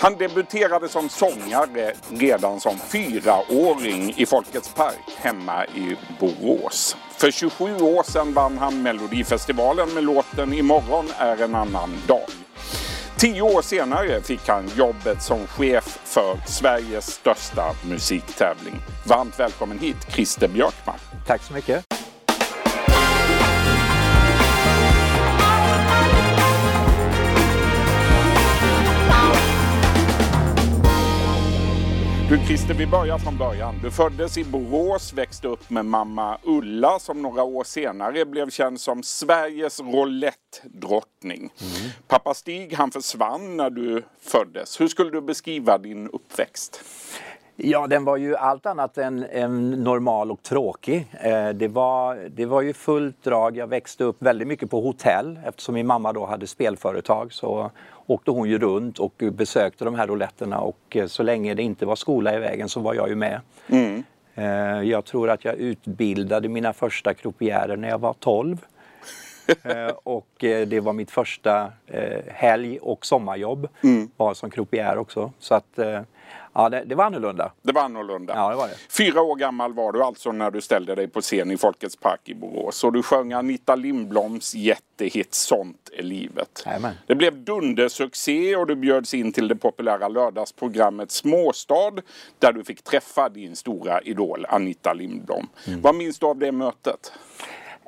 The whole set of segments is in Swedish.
Han debuterade som sångare redan som fyraåring i Folkets park hemma i Borås. För 27 år sedan vann han Melodifestivalen med låten Imorgon är en annan dag. Tio år senare fick han jobbet som chef för Sveriges största musiktävling. Varmt välkommen hit Christer Björkman. Tack så mycket. Du Christer, vi börjar från början. Du föddes i Borås, växte upp med mamma Ulla som några år senare blev känd som Sveriges roulettdrottning. Mm. Pappa Stig han försvann när du föddes. Hur skulle du beskriva din uppväxt? Ja, den var ju allt annat än, än normal och tråkig. Eh, det, var, det var ju fullt drag. Jag växte upp väldigt mycket på hotell eftersom min mamma då hade spelföretag. Så åkte hon ju runt och besökte de här rouletterna och eh, så länge det inte var skola i vägen så var jag ju med. Mm. Eh, jag tror att jag utbildade mina första croupiärer när jag var 12. Eh, och det var mitt första helg och sommarjobb mm. var som croupier också. Så att Ja, det, det, var annorlunda. Det var annorlunda. Ja, det var det. Fyra år gammal var du alltså när du ställde dig på scen i Folkets park i Borås. Och du sjöng Anita Lindbloms jättehit Sånt är livet. Amen. Det blev dundersuccé och du bjöds in till det populära lördagsprogrammet Småstad där du fick träffa din stora idol Anita Lindblom. Mm. Vad minns du av det mötet?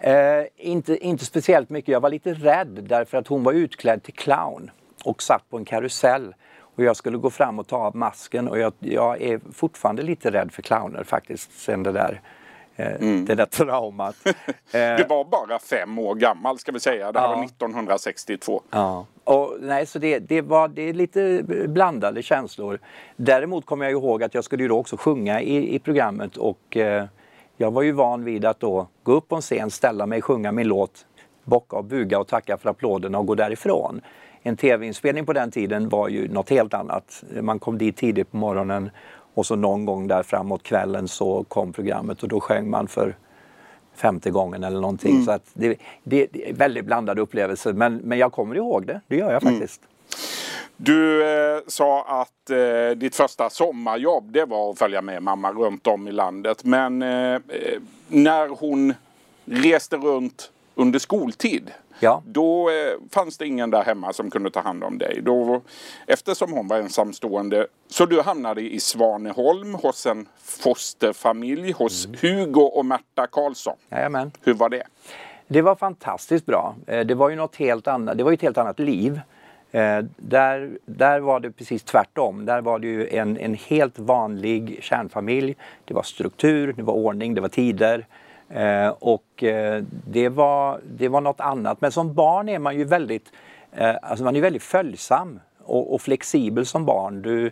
Eh, inte, inte speciellt mycket. Jag var lite rädd därför att hon var utklädd till clown och satt på en karusell. Och jag skulle gå fram och ta av masken och jag, jag är fortfarande lite rädd för clowner faktiskt sen det där eh, Mm. det där traumat. Eh, du var bara fem år gammal ska vi säga. Det här ja. var 1962. Ja. Och, nej, så det, det, var det är lite blandade känslor. Däremot kommer jag ihåg att jag skulle ju då också sjunga i, i programmet och eh, jag var ju van vid att då gå upp på en scen, ställa mig, sjunga min låt, bocka och buga och tacka för applåderna och gå därifrån en tv-inspelning på den tiden var ju något helt annat. Man kom dit tidigt på morgonen och så någon gång där framåt kvällen så kom programmet och då sjöng man för femte gången eller någonting. Mm. Så att det, det, det, är väldigt blandade upplevelser men, men jag kommer ihåg det, det gör jag mm. faktiskt. Mm. Du eh, sa att eh, ditt första sommarjobb det var att följa med mamma runt om i landet. Men eh, eh när hon reste runt under skoltid Ja. Då eh, fanns det ingen där hemma som kunde ta hand om dig. Då, eftersom hon var ensamstående. Så du hamnade i Svaneholm hos en fosterfamilj hos mm. Hugo och Märta Karlsson. Jajamän. Hur var det? Det var fantastiskt bra. Eh, det var ju något helt annat. Det var ett helt annat liv. Eh, där, där var det precis tvärtom. Där var det ju en, en helt vanlig kärnfamilj. Det var struktur, det var ordning, det var tider. Eh, och eh, det, var, det var något annat. Men som barn är man ju väldigt, eh, alltså man är väldigt följsam och, och, flexibel som barn. Du,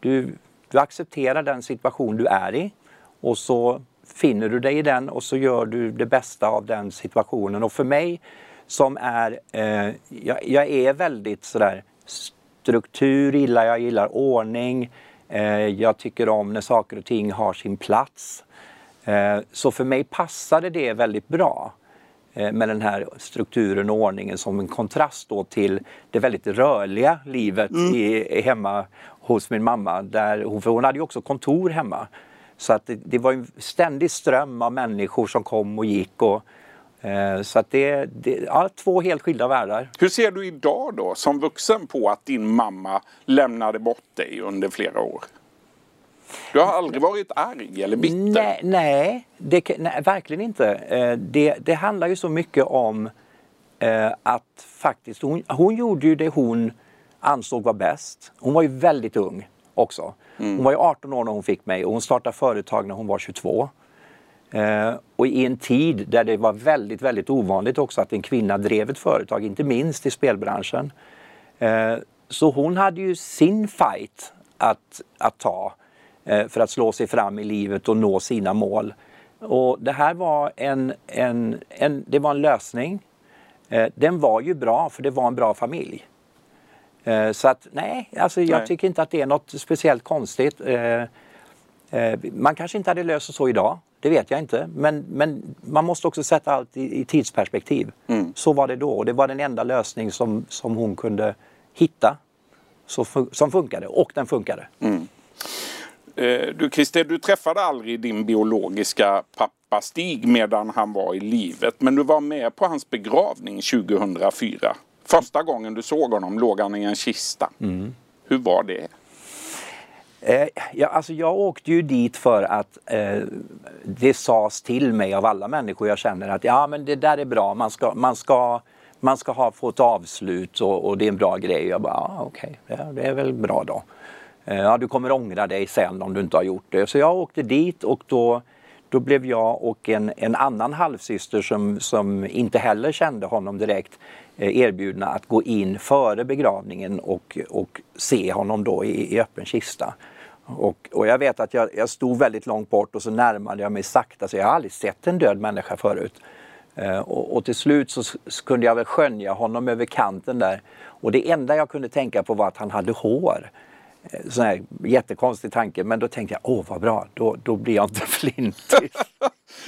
du, du accepterar den situation du är i och så finner du dig i den och så gör du det bästa av den situationen. Och för mig som är, eh, jag, jag, är väldigt sådär struktur gillar jag, gillar ordning. Eh, jag tycker om när saker och ting har sin plats. Eh, så för mig passade det väldigt bra eh, med den här strukturen och ordningen som en kontrast då till det väldigt rörliga livet mm. i, hemma hos min mamma. Där hon, för hon hade ju också kontor hemma. Så att det, det var en ständig ström av människor som kom och gick. Och, så att det, det ja, två helt skilda världar. Hur ser du idag då som vuxen på att din mamma lämnade bort dig under flera år? Du har aldrig varit arg eller bitter? Nej, nej, det, nej verkligen inte. Eh, det, det, handlar ju så mycket om eh, att faktiskt, hon, hon gjorde ju det hon ansåg var bäst. Hon var ju väldigt ung också. Mm. Hon var ju 18 år när hon fick mig och hon startade företag när hon var 22. Eh, och i en tid där det var väldigt, väldigt ovanligt också att en kvinna drev ett företag, inte minst i spelbranschen. så hon hade ju sin fight att, att ta. Eh, för att slå sig fram i livet och nå sina mål. Och det här var en, en, en, det var en lösning. Eh, den var ju bra för det var en bra familj. Eh, så att nej, alltså jag nej. tycker inte att det är något speciellt konstigt. Man kanske inte hade löst det så idag, det vet jag inte. Men, men man måste också sätta allt i, i tidsperspektiv. Mm. Så var det då och det var den enda lösning som, som hon kunde hitta så, som funkade och den funkade. Mm. Eh, du Christer, du träffade aldrig din biologiska pappa Stig medan han var i livet. Men du var med på hans begravning 2004. Första gången du såg honom låg han i en kista. Mm. Hur var det? Eh, ja, alltså jag åkte ju dit för att eh, det sades till mig av alla människor jag känner att ja men det där är bra, man ska, man ska, man ska ha, få ett avslut och, och det är en bra grej. Jag bara, ja, okej, okay, ja, det är väl bra då. Eh, ja, du kommer ångra dig sen om du inte har gjort det. Så jag åkte dit och då, då blev jag och en, en annan halvsyster som, som inte heller kände honom direkt eh, erbjudna att gå in före begravningen och, och se honom då i, i öppen kista. Och, och, jag vet att jag, jag, stod väldigt långt bort och så närmade jag mig sakta så jag har aldrig sett en död människa förut. Eh, och, och, till slut så, så, kunde jag väl skönja honom över kanten där. Och det enda jag kunde tänka på var att han hade hår. Eh, sån här jättekonstig tanke, men då tänkte jag, åh vad bra, då, då blir jag inte flintig.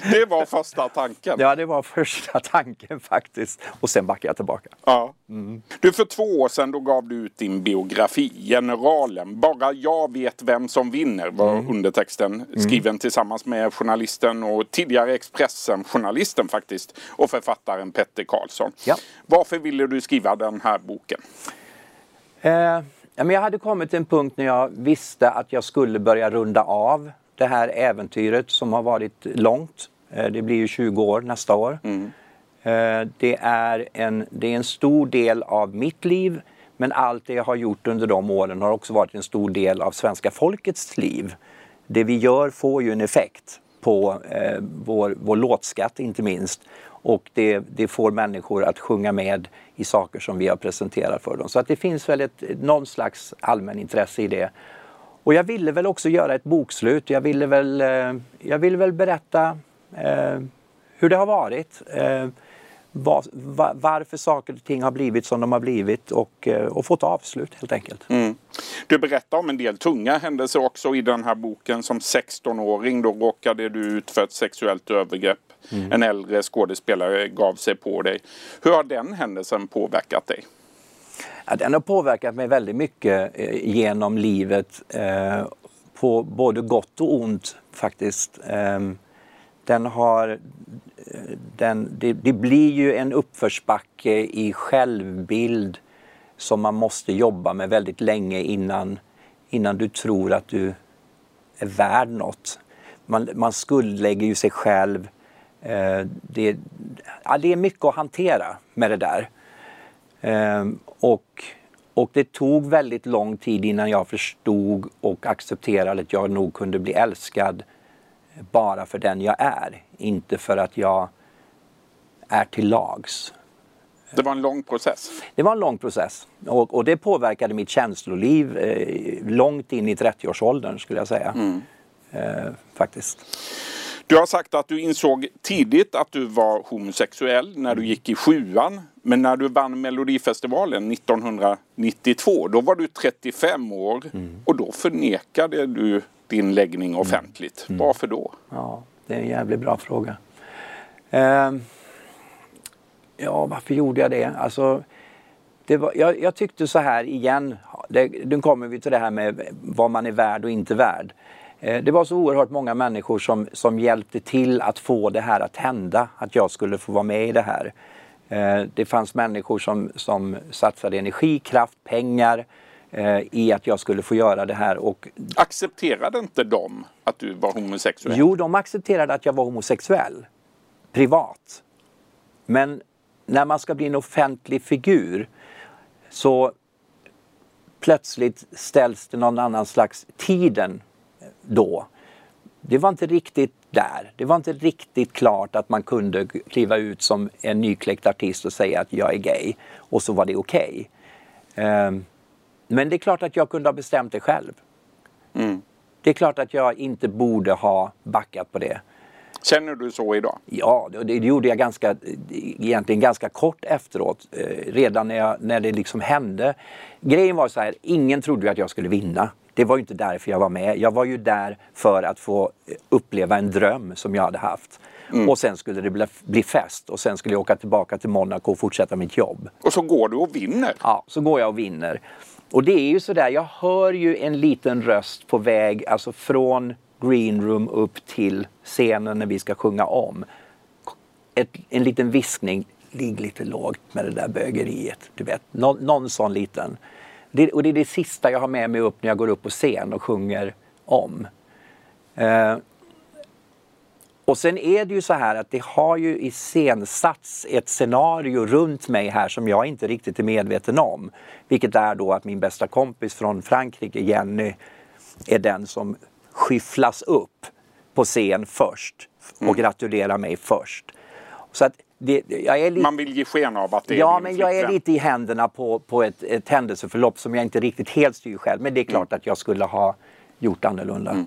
det var första tanken? Ja, det var första tanken faktiskt. Och sen backade jag tillbaka. Ja. Mm. Du, för två år sedan då gav du ut din biografi, Generalen. Bara jag vet vem som vinner var mm. undertexten. Mm. Skriven mm. tillsammans med journalisten och tidigare Expressen-journalisten faktiskt. Och författaren Petter Karlsson. Ja. Varför ville du skriva den här boken? Eh Ja, men jag hade kommit till en punkt när jag visste att jag skulle börja runda av det här äventyret som har varit långt. Eh, det blir ju 20 år nästa år. Mm. Eh, det, är en, det är en stor del av mitt liv men allt det jag har gjort under de åren har också varit en stor del av svenska folkets liv. Det vi gör får ju en effekt på eh, vår, vår låtskatt inte minst och det, det, får människor att sjunga med i saker som vi har presenterat för dem. Så att det finns väl ett, någon slags allmänintresse i det. Och jag ville väl också göra ett bokslut. Jag ville väl, eh, jag ville väl berätta eh, hur det har varit. Eh, var, var, varför saker och ting har blivit som de har blivit och, eh, och fått avslut helt enkelt. Mm. Du berättar om en del tunga händelser också i den här boken. Som 16-åring då råkade du ut för ett sexuellt övergrepp. Mm. En äldre skådespelare gav sig på dig. Hur har den händelsen påverkat dig? Ja, den har påverkat mig väldigt mycket eh, genom livet. Eh, på både gott och ont faktiskt. Eh, den har eh, den, det, det, blir ju en uppförsbacke i självbild som man måste jobba med väldigt länge innan, innan du tror att du är värd något. Man, man skuldlägger ju sig själv. Eh, det, ja, det är mycket att hantera med det där. Eh, och, och det tog väldigt lång tid innan jag förstod och accepterade att jag nog kunde bli älskad bara för den jag är, inte för att jag är till lags. Det var en lång process? Det var en lång process och, och det påverkade mitt känsloliv eh, långt in i 30-årsåldern skulle jag säga. Mm. Eh, faktiskt. Du har sagt att du insåg tidigt att du var homosexuell när du gick i sjuan. Men när du vann Melodifestivalen 1992, då var du 35 år mm. och då förnekade du din läggning mm. offentligt. Mm. Varför då? Ja, det är en jävligt bra fråga. Uh, ja, varför gjorde jag det? Alltså, det var, jag, jag tyckte så här igen, det, nu kommer vi till det här med vad man är värd och inte värd. Eh, det var så oerhört många människor som, som hjälpte till att få det här att hända, att jag skulle få vara med i det här. Eh, det fanns människor som, som satsade energi, kraft, pengar eh, i att jag skulle få göra det här. Och... Accepterade inte de att du var homosexuell? Jo, de accepterade att jag var homosexuell. Privat. Men när man ska bli en offentlig figur så plötsligt ställs det någon annan slags tiden då. Det var inte riktigt där. Det var inte riktigt klart att man kunde kliva ut som en nykläckt artist och säga att jag är gay och så var det okej. Okay. Ehm, men det är klart att jag kunde ha bestämt det själv. Mm. Det är klart att jag inte borde ha backat på det. Känner du så idag? Ja, det, det gjorde jag ganska, egentligen ganska kort efteråt. Eh, redan när, jag, när det liksom hände. Grejen var så här, ingen trodde att jag skulle vinna. Det var ju inte därför jag var med. Jag var ju där för att få uppleva en dröm som jag hade haft. Mm. Och sen skulle det bli, bli fest och sen skulle jag åka tillbaka till Monaco och fortsätta mitt jobb. Och så går du och vinner? Ja, så går jag och vinner. Och det är ju sådär, jag hör ju en liten röst på väg, alltså från green room upp till scenen när vi ska sjunga om. Ett, en liten viskning, ligg lite lågt med det där bögeriet. Du vet, någon, någon sån liten. Det, och det är det sista jag har med mig upp när jag går upp på scen och sjunger om. Eh, och sen är det ju så här att det har ju iscensatts ett scenario runt mig här som jag inte riktigt är medveten om. Vilket är då att min bästa kompis från Frankrike, Jenny, är den som skyfflas upp på scen först och mm. gratulerar mig först. Så att det, lite, Man vill ge sken av att det är Ja, men jag är lite i händerna på, på ett, ett händelseförlopp som jag inte riktigt helt styr själv. Men det är klart mm. att jag skulle ha gjort annorlunda. Mm.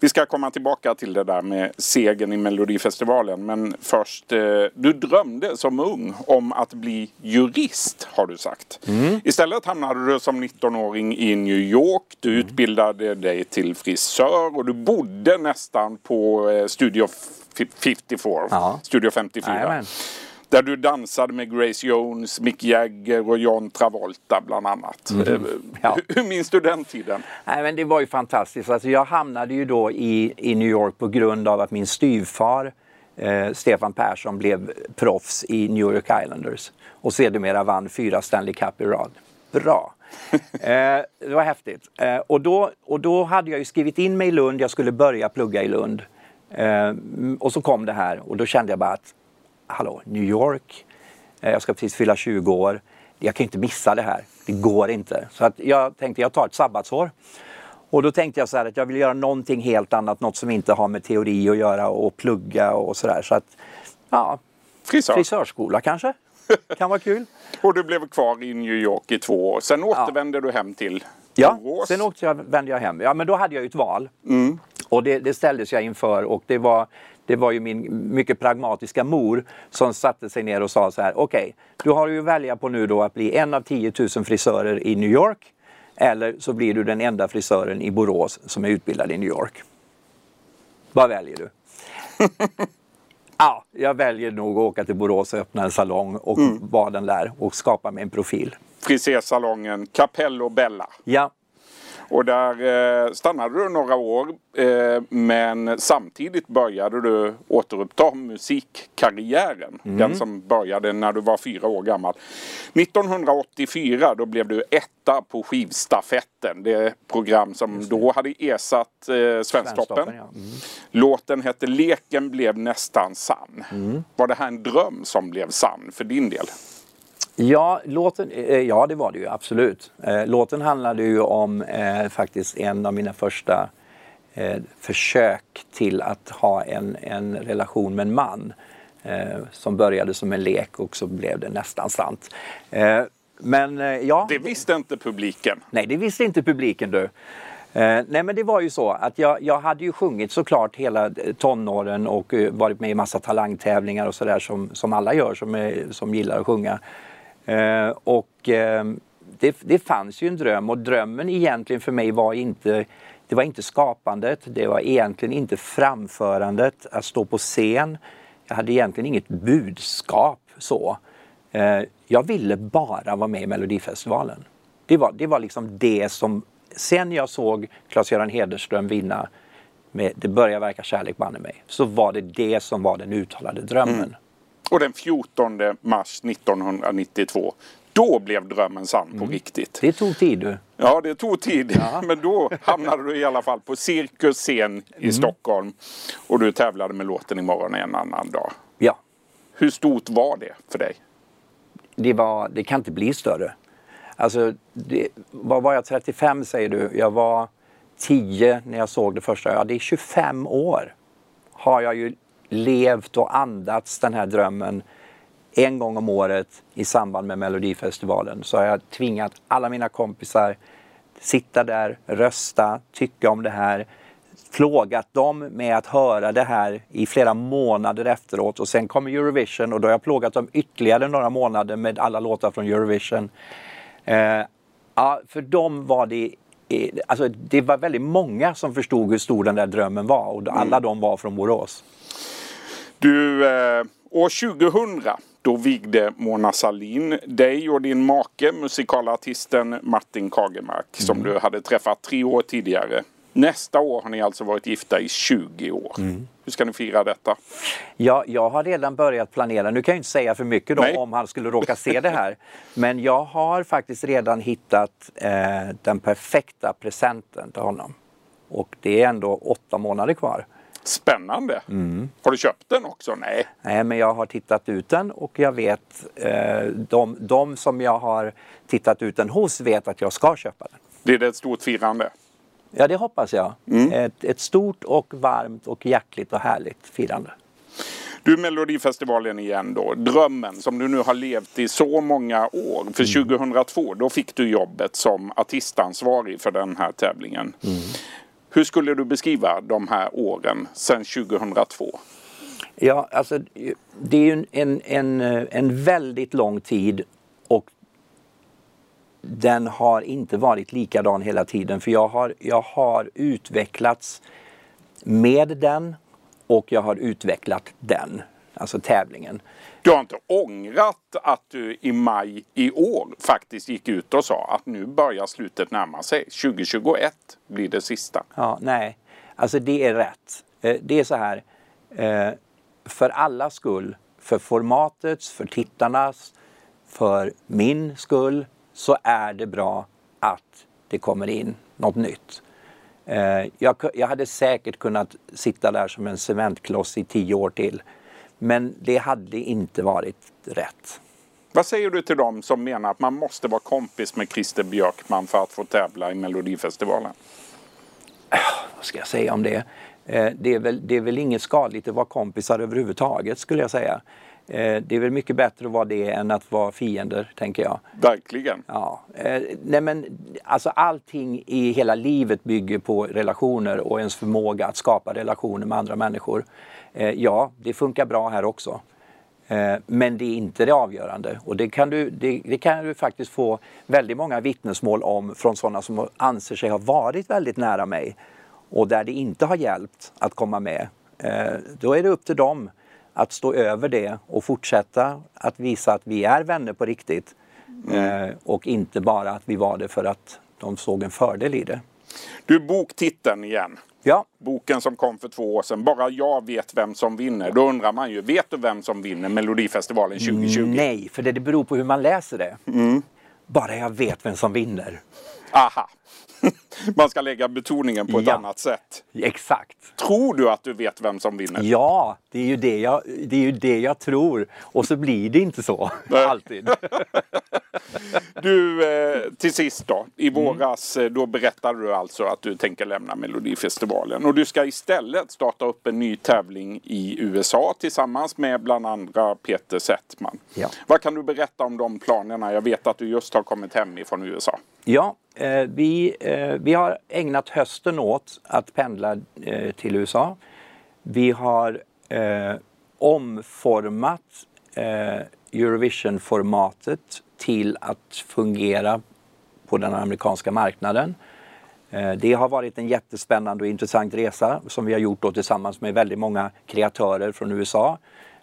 Vi ska komma tillbaka till det där med segern i Melodifestivalen. Men först, eh, du drömde som ung om att bli jurist har du sagt. Mm. Istället hamnade du som 19-åring i New York. Du mm. utbildade dig till frisör och du bodde nästan på eh, Studio 54. Ja. Studio 54. Amen. Där du dansade med Grace Jones, Mick Jagger och John Travolta bland annat. Mm. Ja. Hur, hur minns du den tiden? Nej, men det var ju fantastiskt. Alltså, jag hamnade ju då i, i New York på grund av att min styvfar eh, Stefan Persson blev proffs i New York Islanders och sedermera vann fyra Stanley Cup i rad. Bra! eh, det var häftigt. Eh, och, då, och då hade jag ju skrivit in mig i Lund, jag skulle börja plugga i Lund. Eh, och så kom det här och då kände jag bara att hallå, New York, eh, jag ska precis fylla 20 år, jag kan inte missa det här, det går inte. Så att jag tänkte jag tar ett sabbatsår. Och då tänkte jag så här att jag vill göra någonting helt annat, något som inte har med teori att göra och plugga och sådär. Så att, ja, Frisör. frisörskola kanske, kan vara kul. och du blev kvar i New York i två år, sen återvände ja. du hem till Ja, Borås. sen åkte jag, vände jag hem. Ja, men då hade jag ju ett val. Mm. Och det, det ställdes jag inför och det var det var ju min mycket pragmatiska mor som satte sig ner och sa så här, okej, okay, du har ju att välja på nu då att bli en av 10 000 frisörer i New York eller så blir du den enda frisören i Borås som är utbildad i New York. Vad väljer du? ja, jag väljer nog att åka till Borås och öppna en salong och mm. vara den där och skapa mig en profil. Frisersalongen Capello Bella. Ja, och där eh, stannade du några år eh, men samtidigt började du återuppta musikkarriären. Mm. Den som började när du var fyra år gammal. 1984 då blev du etta på skivstafetten. Det program som då hade ersatt eh, Svensktoppen. Ja. Mm. Låten hette Leken blev nästan sann. Mm. Var det här en dröm som blev sann för din del? Ja, låten, eh, ja, det var det ju absolut. Eh, låten handlade ju om eh, faktiskt en av mina första eh, försök till att ha en, en relation med en man. Eh, som började som en lek och så blev det nästan sant. Eh, men ja. Det visste inte publiken. Nej, det visste inte publiken du. Nej men det var ju så att jag, jag hade ju sjungit såklart hela tonåren och varit med i massa talangtävlingar och sådär som, som alla gör som, är, som gillar att sjunga. Eh, och eh, det, det fanns ju en dröm och drömmen egentligen för mig var inte det var inte skapandet, det var egentligen inte framförandet, att stå på scen. Jag hade egentligen inget budskap så. Eh, jag ville bara vara med i Melodifestivalen. Det var, det var liksom det som, sen jag såg Claes-Göran Hederström vinna med Det börjar verka kärlek banne mig, så var det det som var den uttalade drömmen. Mm. Och den 14 mars 1992 då blev drömmen sann på mm. riktigt. Det tog tid du. Ja, det tog tid. Ja. Men då hamnade du i alla fall på Cirkus scen i mm. Stockholm. Och du tävlade med låten Imorgon en annan dag. Ja. Hur stort var det för dig? Det, var, det kan inte bli större. Alltså, det, vad var jag, 35 säger du? Jag var 10 när jag såg det första. Ja, det är 25 år har jag ju levt och andats den här drömmen en gång om året i samband med Melodifestivalen så har jag tvingat alla mina kompisar sitta där, rösta, tycka om det här, plågat dem med att höra det här i flera månader efteråt och sen kommer Eurovision och då har jag plågat dem ytterligare några månader med alla låtar från Eurovision. Eh, ja, för dem var det Alltså, det var väldigt många som förstod hur stor den där drömmen var och alla mm. de var från Borås. Du, eh, år 2000 Då vigde Mona Salin dig och din make, musikalartisten Martin Kagemark, som du hade träffat tre år tidigare. Nästa år har ni alltså varit gifta i 20 år. Hur ska ni fira detta? Ja, jag har redan börjat planera. Nu kan jag inte säga för mycket då om han skulle råka se det här. Men jag har faktiskt redan hittat eh, den perfekta presenten till honom. Och det är ändå åtta månader kvar. Spännande! Har du köpt den också? Nej. Nej, men jag har tittat ut den och jag vet, eh, de, de som jag har tittat ut den hos vet att jag ska köpa den. Blir det ett stort firande? Ja, det hoppas jag. Ett, ett stort och varmt och hjärtligt och härligt firande. Du Melodifestivalen igen då. Drömmen som du nu har levt i så många år. För 2002 då fick du jobbet som artistansvarig för den här tävlingen. Hur skulle du beskriva de här åren sedan 2002? Ja, alltså det är ju en, en, en, väldigt lång tid och den har inte varit likadan hela tiden för jag har, jag har utvecklats med den och jag har utvecklat den, alltså tävlingen. Du har inte ångrat att du i maj i år faktiskt gick ut och sa att nu börjar slutet närma sig. 2021 blir det sista. Ja, nej, alltså det är rätt. Eh, Det är så här, eh, för alla skull, för formatets, för tittarnas, för min skull, så är det bra att det kommer in något nytt. Eh, Jag, hade säkert kunnat sitta där som en cementkloss i tio år till. Men det hade inte varit rätt. Vad säger du till dem som menar att man måste vara kompis med Christer Björkman för att få tävla i Melodifestivalen? vad ska jag säga om det? Eh, det, är väl, det är väl inget skadligt att vara kompisar överhuvudtaget skulle jag säga. Eh, det är väl mycket bättre att vara det än att vara fiender, tänker jag. Verkligen. Ja, eh, nej men alltså allting i hela livet bygger på relationer och ens förmåga att skapa relationer med andra människor. Eh, ja, det funkar bra här också. Eh, men det är inte det avgörande och det kan, du, det, det kan du faktiskt få väldigt många vittnesmål om från sådana som anser sig ha varit väldigt nära mig och där det inte har hjälpt att komma med. Eh, då är det upp till dem att stå över det och fortsätta att visa att vi är vänner på riktigt. Eh, och inte bara att vi var det för att de såg en fördel i det. Du, boktiteln igen. Ja, Boken som kom för två år sedan. Bara jag vet vem som vinner. Då undrar man ju, vet du vem som vinner Melodifestivalen 2020? nej, för det, beror på hur man läser det. Bara jag vet vem som vinner. Aha! man ska lägga betoningen på ett Ja. annat sätt. Exakt. Tror du att du vet vem som vinner? Ja, det är ju det jag, det är ju det jag tror. Och så blir det inte så. Alltid. Du, eh, till sist då. I Mm. våras eh, då berättade du alltså att du tänker lämna Melodifestivalen. Och du ska istället starta upp en ny tävling i USA tillsammans med bland andra Peter Settman. Ja. Vad kan du berätta om de planerna? Jag vet att du just har kommit hem ifrån USA. Ja, eh, vi, eh, vi har ägnat hösten åt att pendla till USA. Vi har omformat Eurovision-formatet till att fungera på den amerikanska marknaden. Eh, det har varit en jättespännande och intressant resa som vi har gjort då tillsammans med väldigt många kreatörer från USA.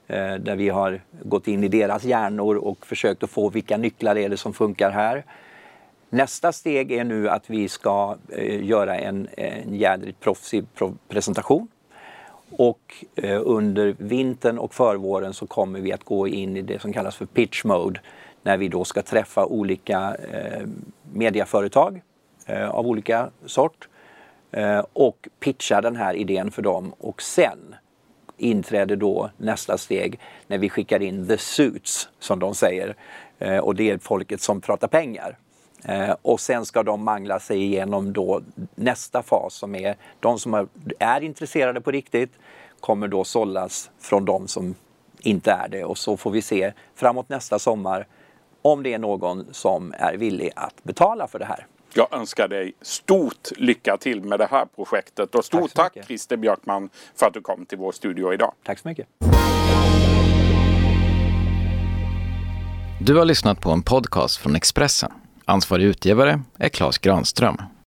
Eh, där vi har gått in i deras hjärnor och försökt att få vilka nycklar är det som funkar här. Nästa steg är nu att vi ska eh, göra en, en jädrigt proffsig presentation. Och under vintern och förvåren så kommer vi att gå in i det som kallas för pitch mode. När vi då ska träffa olika eh, mediaföretag eh, av olika sort. Eh, och pitcha den här idén för dem. Och sen inträder då nästa steg när vi skickar in the suits som de säger. Eh, och det är folket som pratar pengar. Eh, och sen ska de mangla sig igenom då nästa fas som är de som är, är intresserade på riktigt kommer då sållas från de som inte är det och så får vi se framåt nästa sommar om det är någon som är villig att betala för det här. Jag önskar dig stort lycka till med det här projektet och stort Tack tack. Christer Björkman för att du kom till vår studio idag. Tack så mycket. Du har lyssnat på en podcast från Expressen. Ansvarig utgivare är Klas Granström.